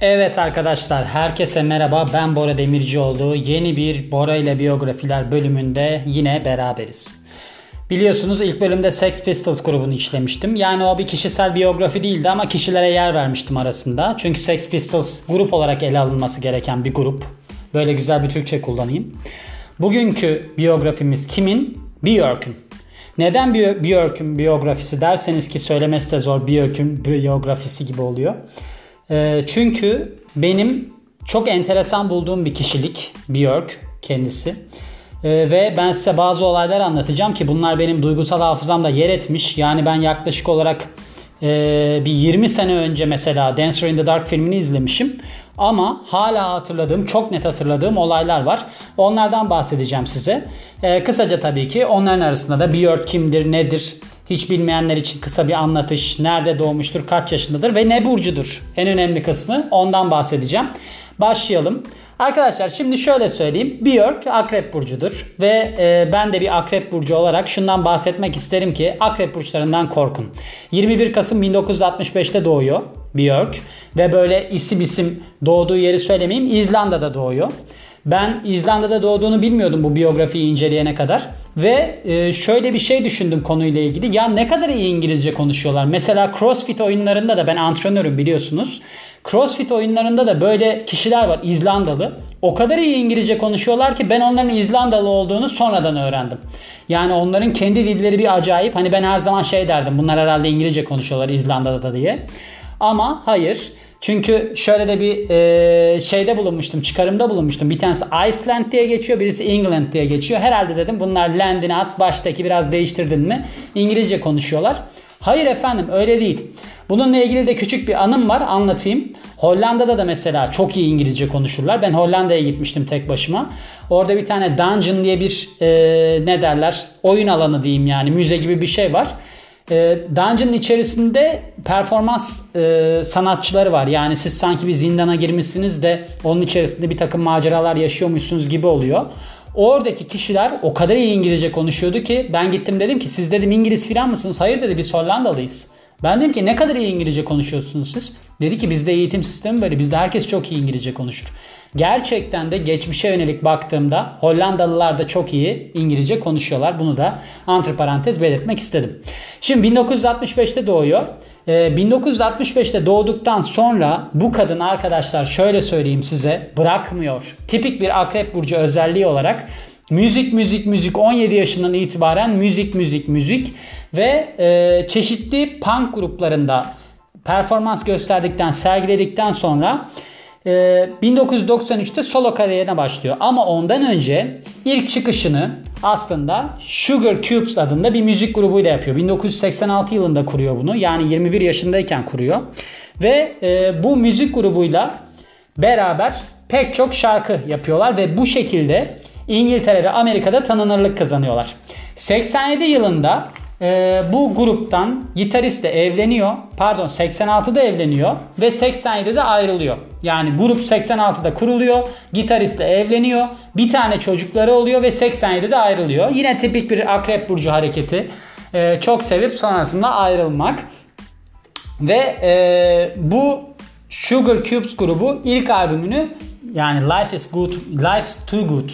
Evet arkadaşlar herkese merhaba ben Bora Demircioğlu yeni bir Bora ile biyografiler bölümünde yine beraberiz. Biliyorsunuz ilk bölümde Sex Pistols grubunu işlemiştim. Yani o bir kişisel biyografi değildi ama kişilere yer vermiştim arasında. Çünkü Sex Pistols grup olarak ele alınması gereken bir grup. Böyle güzel bir Türkçe kullanayım. Bugünkü biyografimiz kimin? Björk'ün. Neden Björk'ün biyografisi derseniz ki söylemesi de zor Björk'ün biyografisi gibi oluyor. E, çünkü benim çok enteresan bulduğum bir kişilik Björk kendisi. E, ve ben size bazı olaylar anlatacağım ki bunlar benim duygusal hafızamda yer etmiş. Yani ben yaklaşık olarak e, bir 20 sene önce mesela Dancer in the Dark filmini izlemişim. Ama hala hatırladığım, çok net hatırladığım olaylar var. Onlardan bahsedeceğim size. E, kısaca tabii ki onların arasında da Björk kimdir, nedir, hiç bilmeyenler için kısa bir anlatış. Nerede doğmuştur, kaç yaşındadır ve ne burcudur? En önemli kısmı ondan bahsedeceğim. Başlayalım. Arkadaşlar şimdi şöyle söyleyeyim. Björk akrep burcudur ve e, ben de bir akrep burcu olarak şundan bahsetmek isterim ki akrep burçlarından korkun. 21 Kasım 1965'te doğuyor Björk ve böyle isim isim doğduğu yeri söylemeyeyim İzlanda'da doğuyor. Ben İzlanda'da doğduğunu bilmiyordum bu biyografiyi inceleyene kadar. Ve e, şöyle bir şey düşündüm konuyla ilgili. Ya ne kadar iyi İngilizce konuşuyorlar. Mesela CrossFit oyunlarında da ben antrenörüm biliyorsunuz. CrossFit oyunlarında da böyle kişiler var İzlandalı. O kadar iyi İngilizce konuşuyorlar ki ben onların İzlandalı olduğunu sonradan öğrendim. Yani onların kendi dilleri bir acayip. Hani ben her zaman şey derdim bunlar herhalde İngilizce konuşuyorlar İzlanda'da diye. Ama hayır. Çünkü şöyle de bir e, şeyde bulunmuştum, çıkarımda bulunmuştum. Bir tanesi Iceland diye geçiyor, birisi England diye geçiyor. Herhalde dedim bunlar landini at, baştaki biraz değiştirdin mi? İngilizce konuşuyorlar. Hayır efendim öyle değil. Bununla ilgili de küçük bir anım var anlatayım. Hollanda'da da mesela çok iyi İngilizce konuşurlar. Ben Hollanda'ya gitmiştim tek başıma. Orada bir tane dungeon diye bir e, ne derler oyun alanı diyeyim yani müze gibi bir şey var. E, Dungeon'ın içerisinde performans e, sanatçıları var. Yani siz sanki bir zindana girmişsiniz de onun içerisinde bir takım maceralar yaşıyormuşsunuz gibi oluyor. Oradaki kişiler o kadar iyi İngilizce konuşuyordu ki ben gittim dedim ki siz dedim İngiliz filan mısınız? Hayır dedi biz Hollandalıyız. Ben dedim ki ne kadar iyi İngilizce konuşuyorsunuz siz? Dedi ki bizde eğitim sistemi böyle. Bizde herkes çok iyi İngilizce konuşur. Gerçekten de geçmişe yönelik baktığımda Hollandalılar da çok iyi İngilizce konuşuyorlar. Bunu da antiparantez belirtmek istedim. Şimdi 1965'te doğuyor. 1965'te ee, doğduktan sonra bu kadın arkadaşlar şöyle söyleyeyim size bırakmıyor. Tipik bir akrep burcu özelliği olarak müzik müzik müzik 17 yaşından itibaren müzik müzik müzik ve e, çeşitli punk gruplarında performans gösterdikten sergiledikten sonra 1993'te ee, solo kariyerine başlıyor. Ama ondan önce ilk çıkışını aslında Sugar Cubes adında bir müzik grubuyla yapıyor. 1986 yılında kuruyor bunu. Yani 21 yaşındayken kuruyor. Ve e, bu müzik grubuyla beraber pek çok şarkı yapıyorlar ve bu şekilde İngiltere ve Amerika'da tanınırlık kazanıyorlar. 87 yılında e, bu gruptan gitarist de evleniyor. Pardon 86'da evleniyor ve 87'de ayrılıyor. Yani grup 86'da kuruluyor. Gitaristle evleniyor. Bir tane çocukları oluyor ve 87'de ayrılıyor. Yine tipik bir akrep burcu hareketi. E, çok sevip sonrasında ayrılmak. Ve e, bu Sugar Cubes grubu ilk albümünü yani Life is Good, Life's Too Good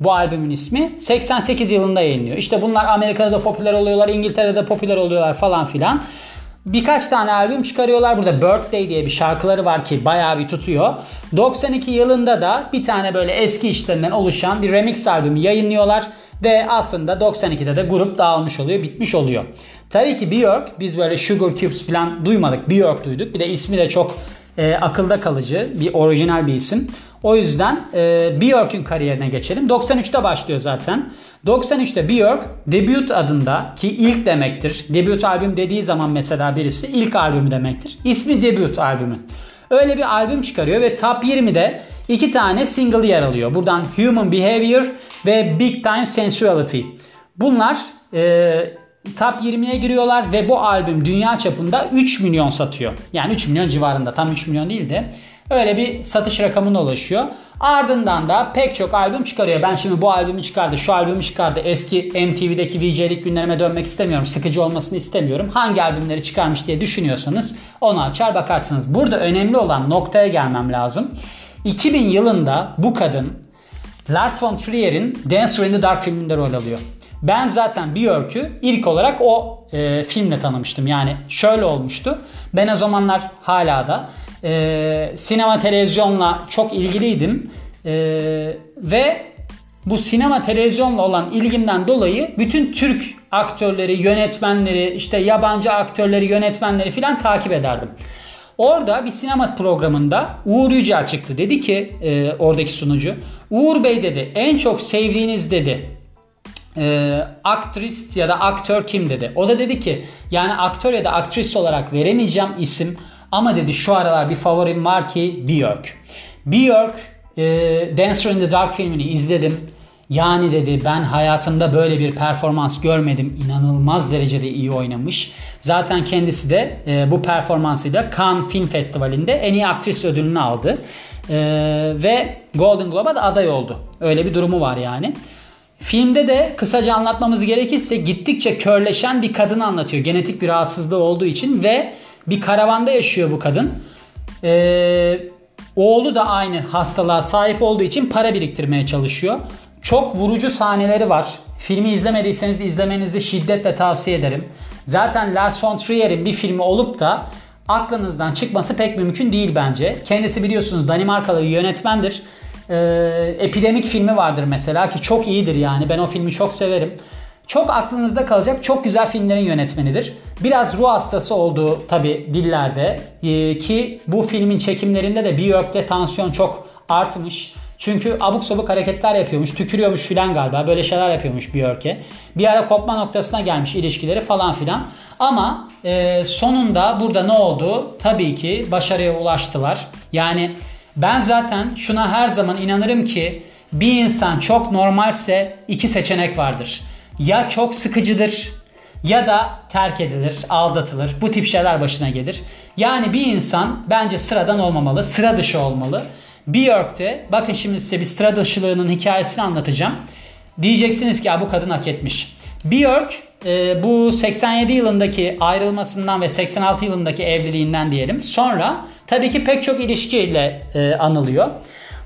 bu albümün ismi 88 yılında yayınlıyor. İşte bunlar Amerika'da da popüler oluyorlar, İngiltere'de popüler oluyorlar falan filan. Birkaç tane albüm çıkarıyorlar. Burada Birthday diye bir şarkıları var ki bayağı bir tutuyor. 92 yılında da bir tane böyle eski işlerinden oluşan bir remix albümü yayınlıyorlar. Ve aslında 92'de de grup dağılmış oluyor, bitmiş oluyor. Tabii ki Björk, biz böyle Sugar Cubes falan duymadık. Björk duyduk. Bir de ismi de çok e, akılda kalıcı, bir orijinal bir isim. O yüzden e, Björk'ün kariyerine geçelim. 93'te başlıyor zaten. 93'te Björk debut adında ki ilk demektir. Debut albüm dediği zaman mesela birisi ilk albüm demektir. İsmi debut albümün. Öyle bir albüm çıkarıyor ve top 20'de iki tane single yer alıyor. Buradan Human Behavior ve Big Time Sensuality. Bunlar e, top 20'ye giriyorlar ve bu albüm dünya çapında 3 milyon satıyor. Yani 3 milyon civarında tam 3 milyon değil de Öyle bir satış rakamına ulaşıyor. Ardından da pek çok albüm çıkarıyor. Ben şimdi bu albümü çıkardı, şu albümü çıkardı. Eski MTV'deki VJ'lik günlerime dönmek istemiyorum. Sıkıcı olmasını istemiyorum. Hangi albümleri çıkarmış diye düşünüyorsanız onu açar bakarsınız. Burada önemli olan noktaya gelmem lazım. 2000 yılında bu kadın Lars von Trier'in Dancer in the Dark filminde rol alıyor. Ben zaten Björk'ü ilk olarak o e, filmle tanımıştım. Yani şöyle olmuştu. Ben o zamanlar hala da e, sinema televizyonla çok ilgiliydim. E, ve bu sinema televizyonla olan ilgimden dolayı bütün Türk aktörleri, yönetmenleri, işte yabancı aktörleri, yönetmenleri filan takip ederdim. Orada bir sinema programında Uğur Yücel çıktı. Dedi ki e, oradaki sunucu. Uğur Bey dedi en çok sevdiğiniz dedi e, aktrist ya da aktör kim dedi. O da dedi ki yani aktör ya da aktris olarak veremeyeceğim isim ama dedi şu aralar bir favorim var ki Björk. Björk e, Dancer in the Dark filmini izledim. Yani dedi ben hayatımda böyle bir performans görmedim. İnanılmaz derecede iyi oynamış. Zaten kendisi de e, bu performansıyla Cannes Film Festivali'nde en iyi aktris ödülünü aldı. E, ve Golden Globe'a da aday oldu. Öyle bir durumu var yani. Filmde de kısaca anlatmamız gerekirse gittikçe körleşen bir kadın anlatıyor. Genetik bir rahatsızlığı olduğu için ve bir karavanda yaşıyor bu kadın. Ee, oğlu da aynı hastalığa sahip olduğu için para biriktirmeye çalışıyor. Çok vurucu sahneleri var. Filmi izlemediyseniz izlemenizi şiddetle tavsiye ederim. Zaten Lars von Trier'in bir filmi olup da aklınızdan çıkması pek mümkün değil bence. Kendisi biliyorsunuz Danimarkalı bir yönetmendir. Ee, Epidemik filmi vardır mesela ki çok iyidir yani. Ben o filmi çok severim. Çok aklınızda kalacak çok güzel filmlerin yönetmenidir. Biraz ruh hastası olduğu tabi dillerde ee, ki bu filmin çekimlerinde de Björk'te tansiyon çok artmış. Çünkü abuk sabuk hareketler yapıyormuş, tükürüyormuş filan galiba. Böyle şeyler yapıyormuş Björk'e. Bir ara kopma noktasına gelmiş ilişkileri falan filan. Ama e, sonunda burada ne oldu? Tabii ki başarıya ulaştılar. Yani ben zaten şuna her zaman inanırım ki bir insan çok normalse iki seçenek vardır. Ya çok sıkıcıdır ya da terk edilir, aldatılır. Bu tip şeyler başına gelir. Yani bir insan bence sıradan olmamalı, sıra dışı olmalı. Björk'te bakın şimdi size bir sıra dışılığının hikayesini anlatacağım. Diyeceksiniz ki ya bu kadın hak etmiş. Björk e, bu 87 yılındaki ayrılmasından ve 86 yılındaki evliliğinden diyelim. Sonra tabii ki pek çok ilişkiyle e, anılıyor.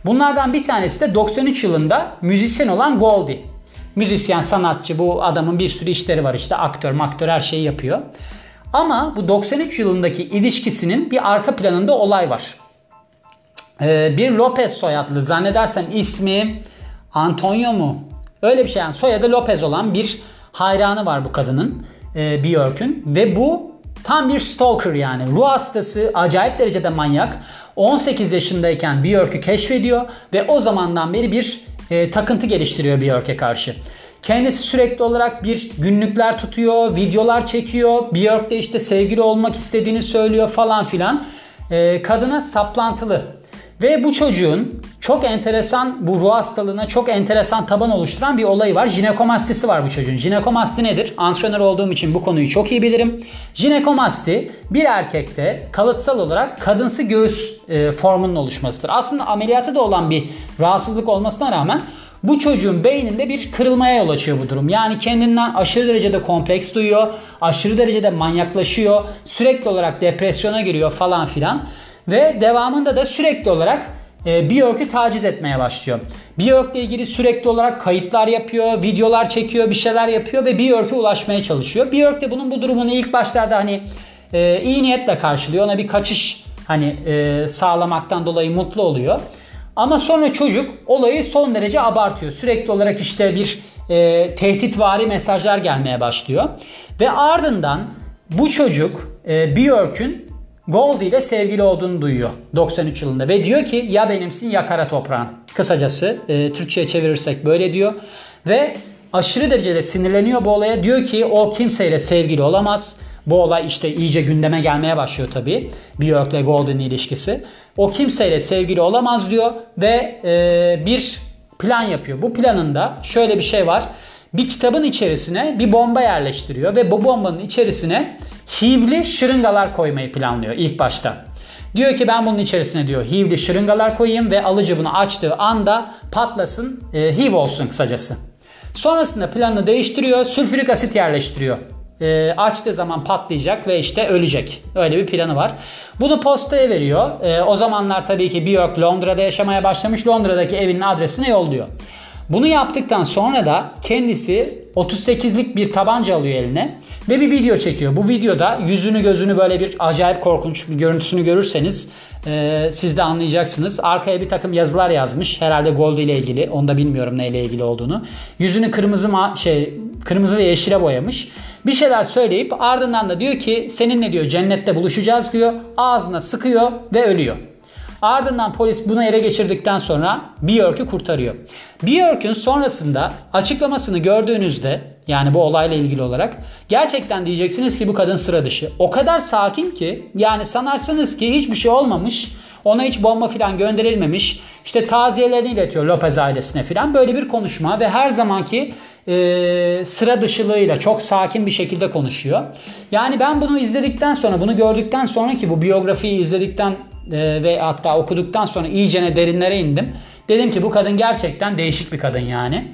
Bunlardan bir tanesi de 93 yılında müzisyen olan Goldie. Müzisyen, sanatçı bu adamın bir sürü işleri var işte aktör, maktör her şeyi yapıyor. Ama bu 93 yılındaki ilişkisinin bir arka planında olay var. Ee, bir Lopez soyadlı zannedersem ismi Antonio mu? Öyle bir şey yani soyadı Lopez olan bir hayranı var bu kadının e, Björk'ün ve bu tam bir stalker yani ruh hastası acayip derecede manyak 18 yaşındayken Björk'ü keşfediyor ve o zamandan beri bir e, takıntı geliştiriyor Björk'e karşı. Kendisi sürekli olarak bir günlükler tutuyor, videolar çekiyor. Björk de işte sevgili olmak istediğini söylüyor falan filan. E, kadına saplantılı ve bu çocuğun çok enteresan bu ruh hastalığına çok enteresan taban oluşturan bir olayı var. Jinekomastisi var bu çocuğun. Jinekomasti nedir? Antrenör olduğum için bu konuyu çok iyi bilirim. Jinekomasti bir erkekte kalıtsal olarak kadınsı göğüs e, formunun oluşmasıdır. Aslında ameliyatı da olan bir rahatsızlık olmasına rağmen bu çocuğun beyninde bir kırılmaya yol açıyor bu durum. Yani kendinden aşırı derecede kompleks duyuyor, aşırı derecede manyaklaşıyor, sürekli olarak depresyona giriyor falan filan. Ve devamında da sürekli olarak e, Björk'ü taciz etmeye başlıyor. Björk'le ilgili sürekli olarak kayıtlar yapıyor, videolar çekiyor, bir şeyler yapıyor ve Björk'e ulaşmaya çalışıyor. Björk de bunun bu durumunu ilk başlarda hani e, iyi niyetle karşılıyor. Ona bir kaçış hani e, sağlamaktan dolayı mutlu oluyor. Ama sonra çocuk olayı son derece abartıyor. Sürekli olarak işte bir e, tehditvari mesajlar gelmeye başlıyor. Ve ardından bu çocuk e, Björk'ün Gold ile sevgili olduğunu duyuyor 93 yılında ve diyor ki ya benimsin ya kara toprağın. Kısacası e, Türkçe'ye çevirirsek böyle diyor ve aşırı derecede sinirleniyor bu olaya. Diyor ki o kimseyle sevgili olamaz. Bu olay işte iyice gündeme gelmeye başlıyor tabii. Björk ile Golden ilişkisi. O kimseyle sevgili olamaz diyor ve e, bir plan yapıyor. Bu planında şöyle bir şey var. Bir kitabın içerisine bir bomba yerleştiriyor ve bu bombanın içerisine HIV'li şırıngalar koymayı planlıyor ilk başta. Diyor ki ben bunun içerisine diyor HIV'li şırıngalar koyayım ve alıcı bunu açtığı anda patlasın e, HIV olsun kısacası. Sonrasında planını değiştiriyor. Sülfürik asit yerleştiriyor. E, açtığı zaman patlayacak ve işte ölecek. Öyle bir planı var. Bunu postaya veriyor. E, o zamanlar tabii ki Björk Londra'da yaşamaya başlamış. Londra'daki evinin adresine yolluyor. Bunu yaptıktan sonra da kendisi 38'lik bir tabanca alıyor eline ve bir video çekiyor. Bu videoda yüzünü gözünü böyle bir acayip korkunç bir görüntüsünü görürseniz e, siz de anlayacaksınız. Arkaya bir takım yazılar yazmış. Herhalde Gold ile ilgili. Onu da bilmiyorum neyle ilgili olduğunu. Yüzünü kırmızı ma şey kırmızı ve yeşile boyamış. Bir şeyler söyleyip ardından da diyor ki seninle diyor cennette buluşacağız diyor. Ağzına sıkıyor ve ölüyor. Ardından polis bunu ele geçirdikten sonra Björk'ü kurtarıyor. Björk'ün sonrasında açıklamasını gördüğünüzde yani bu olayla ilgili olarak gerçekten diyeceksiniz ki bu kadın sıra dışı. O kadar sakin ki yani sanarsınız ki hiçbir şey olmamış. Ona hiç bomba falan gönderilmemiş. İşte taziyelerini iletiyor Lopez ailesine falan. Böyle bir konuşma ve her zamanki e, sıra dışılığıyla çok sakin bir şekilde konuşuyor. Yani ben bunu izledikten sonra, bunu gördükten sonra ki bu biyografiyi izledikten e, ve hatta okuduktan sonra iyicene derinlere indim. Dedim ki bu kadın gerçekten değişik bir kadın yani.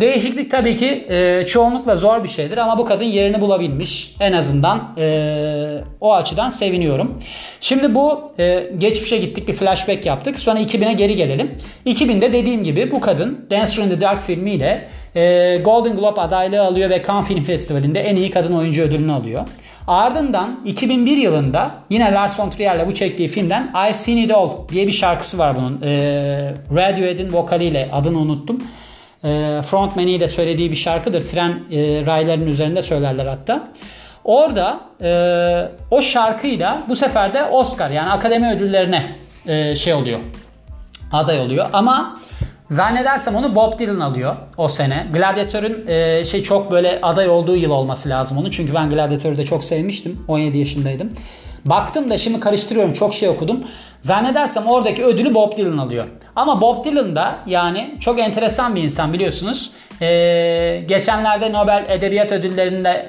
Değişiklik tabii ki e, çoğunlukla zor bir şeydir ama bu kadın yerini bulabilmiş. En azından e, o açıdan seviniyorum. Şimdi bu e, geçmişe gittik bir flashback yaptık. Sonra 2000'e geri gelelim. 2000'de dediğim gibi bu kadın Dancer in the Dark filmiyle e, Golden Globe adaylığı alıyor ve Cannes Film Festivali'nde en iyi kadın oyuncu ödülünü alıyor. Ardından 2001 yılında yine Lars von Trier'le bu çektiği filmden I've Seen It All diye bir şarkısı var bunun. E, Radiohead'in vokaliyle adını unuttum. E, frontman'i de söylediği bir şarkıdır. Tren e, raylarının üzerinde söylerler hatta. Orada e, o şarkıyla bu sefer de Oscar yani akademi ödüllerine e, şey oluyor. Aday oluyor ama Zannedersem onu Bob Dylan alıyor o sene. Gladiatör'ün e, şey çok böyle aday olduğu yıl olması lazım onu. Çünkü ben Gladiatör'ü de çok sevmiştim. 17 yaşındaydım. Baktım da şimdi karıştırıyorum çok şey okudum. Zannedersem oradaki ödülü Bob Dylan alıyor. Ama Bob Dylan da yani çok enteresan bir insan biliyorsunuz. Ee, geçenlerde Nobel Edebiyat Ödülleri'nde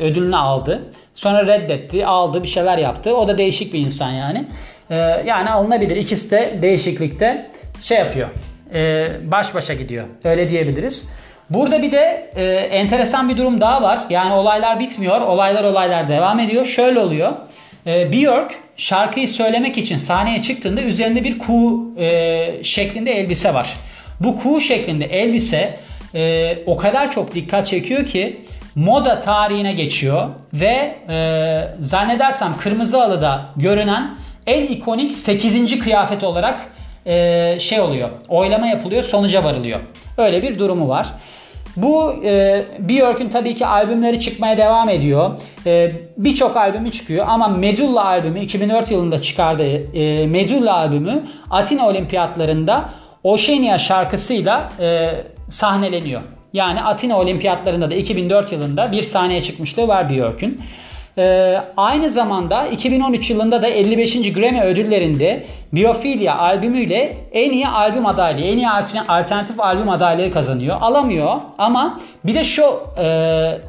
e, ödülünü aldı. Sonra reddetti, aldı, bir şeyler yaptı. O da değişik bir insan yani. Ee, yani alınabilir. İkisi de değişiklikte şey yapıyor e, baş başa gidiyor. Öyle diyebiliriz. Burada bir de e, enteresan bir durum daha var. Yani olaylar bitmiyor. Olaylar olaylar devam ediyor. Şöyle oluyor. E, Björk şarkıyı söylemek için sahneye çıktığında üzerinde bir kuğu e, şeklinde elbise var. Bu kuğu şeklinde elbise e, o kadar çok dikkat çekiyor ki moda tarihine geçiyor ve e, zannedersem Kırmızı Halı'da görünen en ikonik 8. kıyafet olarak e, şey oluyor. Oylama yapılıyor, sonuca varılıyor. Öyle bir durumu var. Bu e, Björk'ün tabii ki albümleri çıkmaya devam ediyor. E, Birçok albümü çıkıyor ama Medulla albümü 2004 yılında çıkardığı e, Medulla albümü Atina Olimpiyatlarında Oceania şarkısıyla e, sahneleniyor. Yani Atina Olimpiyatlarında da 2004 yılında bir sahneye çıkmışlığı var Björk'ün. Ee, aynı zamanda 2013 yılında da 55. Grammy ödüllerinde Biophilia albümüyle en iyi albüm adaylığı, en iyi alternatif albüm adaylığı kazanıyor. Alamıyor ama bir de şu e,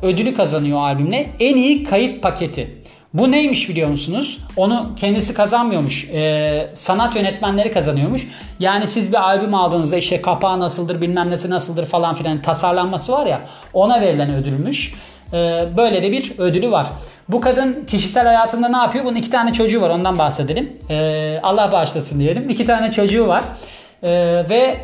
ödülü kazanıyor albümle en iyi kayıt paketi. Bu neymiş biliyor musunuz? Onu kendisi kazanmıyormuş. Ee, sanat yönetmenleri kazanıyormuş. Yani siz bir albüm aldığınızda işte kapağı nasıldır bilmem nesi nasıldır falan filan tasarlanması var ya ona verilen ödülmüş. Ee, böyle de bir ödülü var. Bu kadın kişisel hayatında ne yapıyor? Bunun iki tane çocuğu var ondan bahsedelim. Ee, Allah bağışlasın diyelim. İki tane çocuğu var. Ee, ve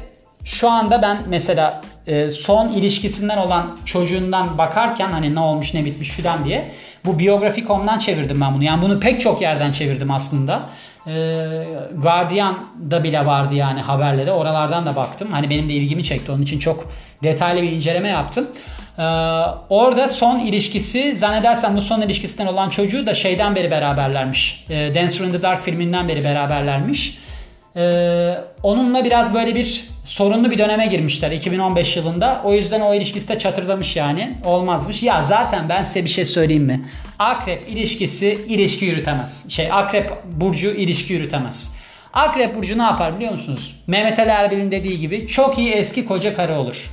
şu anda ben mesela e, son ilişkisinden olan çocuğundan bakarken hani ne olmuş ne bitmiş filan diye bu biyografi.com'dan çevirdim ben bunu. Yani bunu pek çok yerden çevirdim aslında. Ee, Guardian'da bile vardı yani haberleri. Oralardan da baktım. Hani benim de ilgimi çekti. Onun için çok detaylı bir inceleme yaptım. Ee, orada son ilişkisi zannedersem bu son ilişkisinden olan çocuğu da şeyden beri beraberlermiş. Ee, Dancer in the Dark filminden beri beraberlermiş. Ee, onunla biraz böyle bir sorunlu bir döneme girmişler 2015 yılında. O yüzden o ilişkisi de çatırdamış yani. Olmazmış. Ya zaten ben size bir şey söyleyeyim mi? Akrep ilişkisi ilişki yürütemez. Şey Akrep burcu ilişki yürütemez. Akrep burcu ne yapar biliyor musunuz? Mehmet Ali Erbil'in dediği gibi çok iyi eski koca karı olur.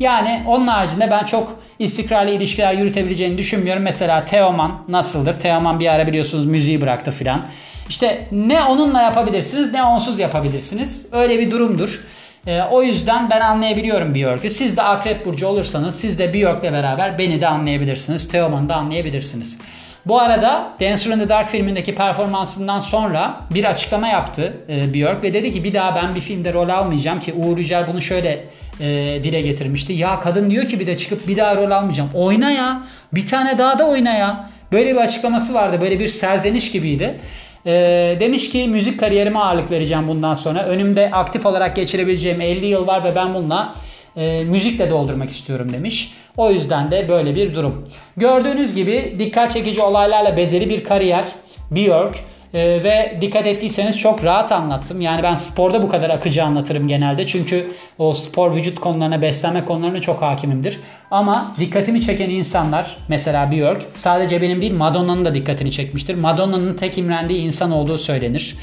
Yani onun haricinde ben çok istikrarlı ilişkiler yürütebileceğini düşünmüyorum. Mesela Teoman nasıldır? Teoman bir ara biliyorsunuz müziği bıraktı filan. İşte ne onunla yapabilirsiniz ne onsuz yapabilirsiniz. Öyle bir durumdur. E, o yüzden ben anlayabiliyorum Björk'ü. Siz de Akrep Burcu olursanız siz de Björk'le beraber beni de anlayabilirsiniz. Teoman'ı da anlayabilirsiniz. Bu arada Dancer in the Dark filmindeki performansından sonra bir açıklama yaptı e, Björk ve dedi ki bir daha ben bir filmde rol almayacağım ki Uğur Yücel bunu şöyle e, dile getirmişti. Ya kadın diyor ki bir de çıkıp bir daha rol almayacağım. Oyna ya. Bir tane daha da oyna ya. Böyle bir açıklaması vardı. Böyle bir serzeniş gibiydi. E, demiş ki müzik kariyerime ağırlık vereceğim bundan sonra. Önümde aktif olarak geçirebileceğim 50 yıl var ve ben bununla e, müzikle doldurmak istiyorum demiş. O yüzden de böyle bir durum. Gördüğünüz gibi dikkat çekici olaylarla bezeli bir kariyer. Björk ee, ve dikkat ettiyseniz çok rahat anlattım. Yani ben sporda bu kadar akıcı anlatırım genelde. Çünkü o spor vücut konularına, beslenme konularına çok hakimimdir. Ama dikkatimi çeken insanlar mesela Björk sadece benim değil Madonna'nın da dikkatini çekmiştir. Madonna'nın tek imrendiği insan olduğu söylenir.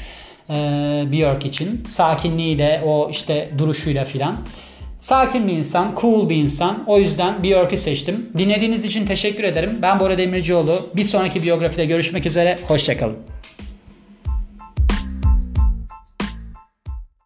Ee, Björk için. Sakinliğiyle, o işte duruşuyla filan. Sakin bir insan, cool bir insan. O yüzden Björk'ü seçtim. Dinlediğiniz için teşekkür ederim. Ben Bora Demircioğlu. Bir sonraki biyografide görüşmek üzere. Hoşçakalın.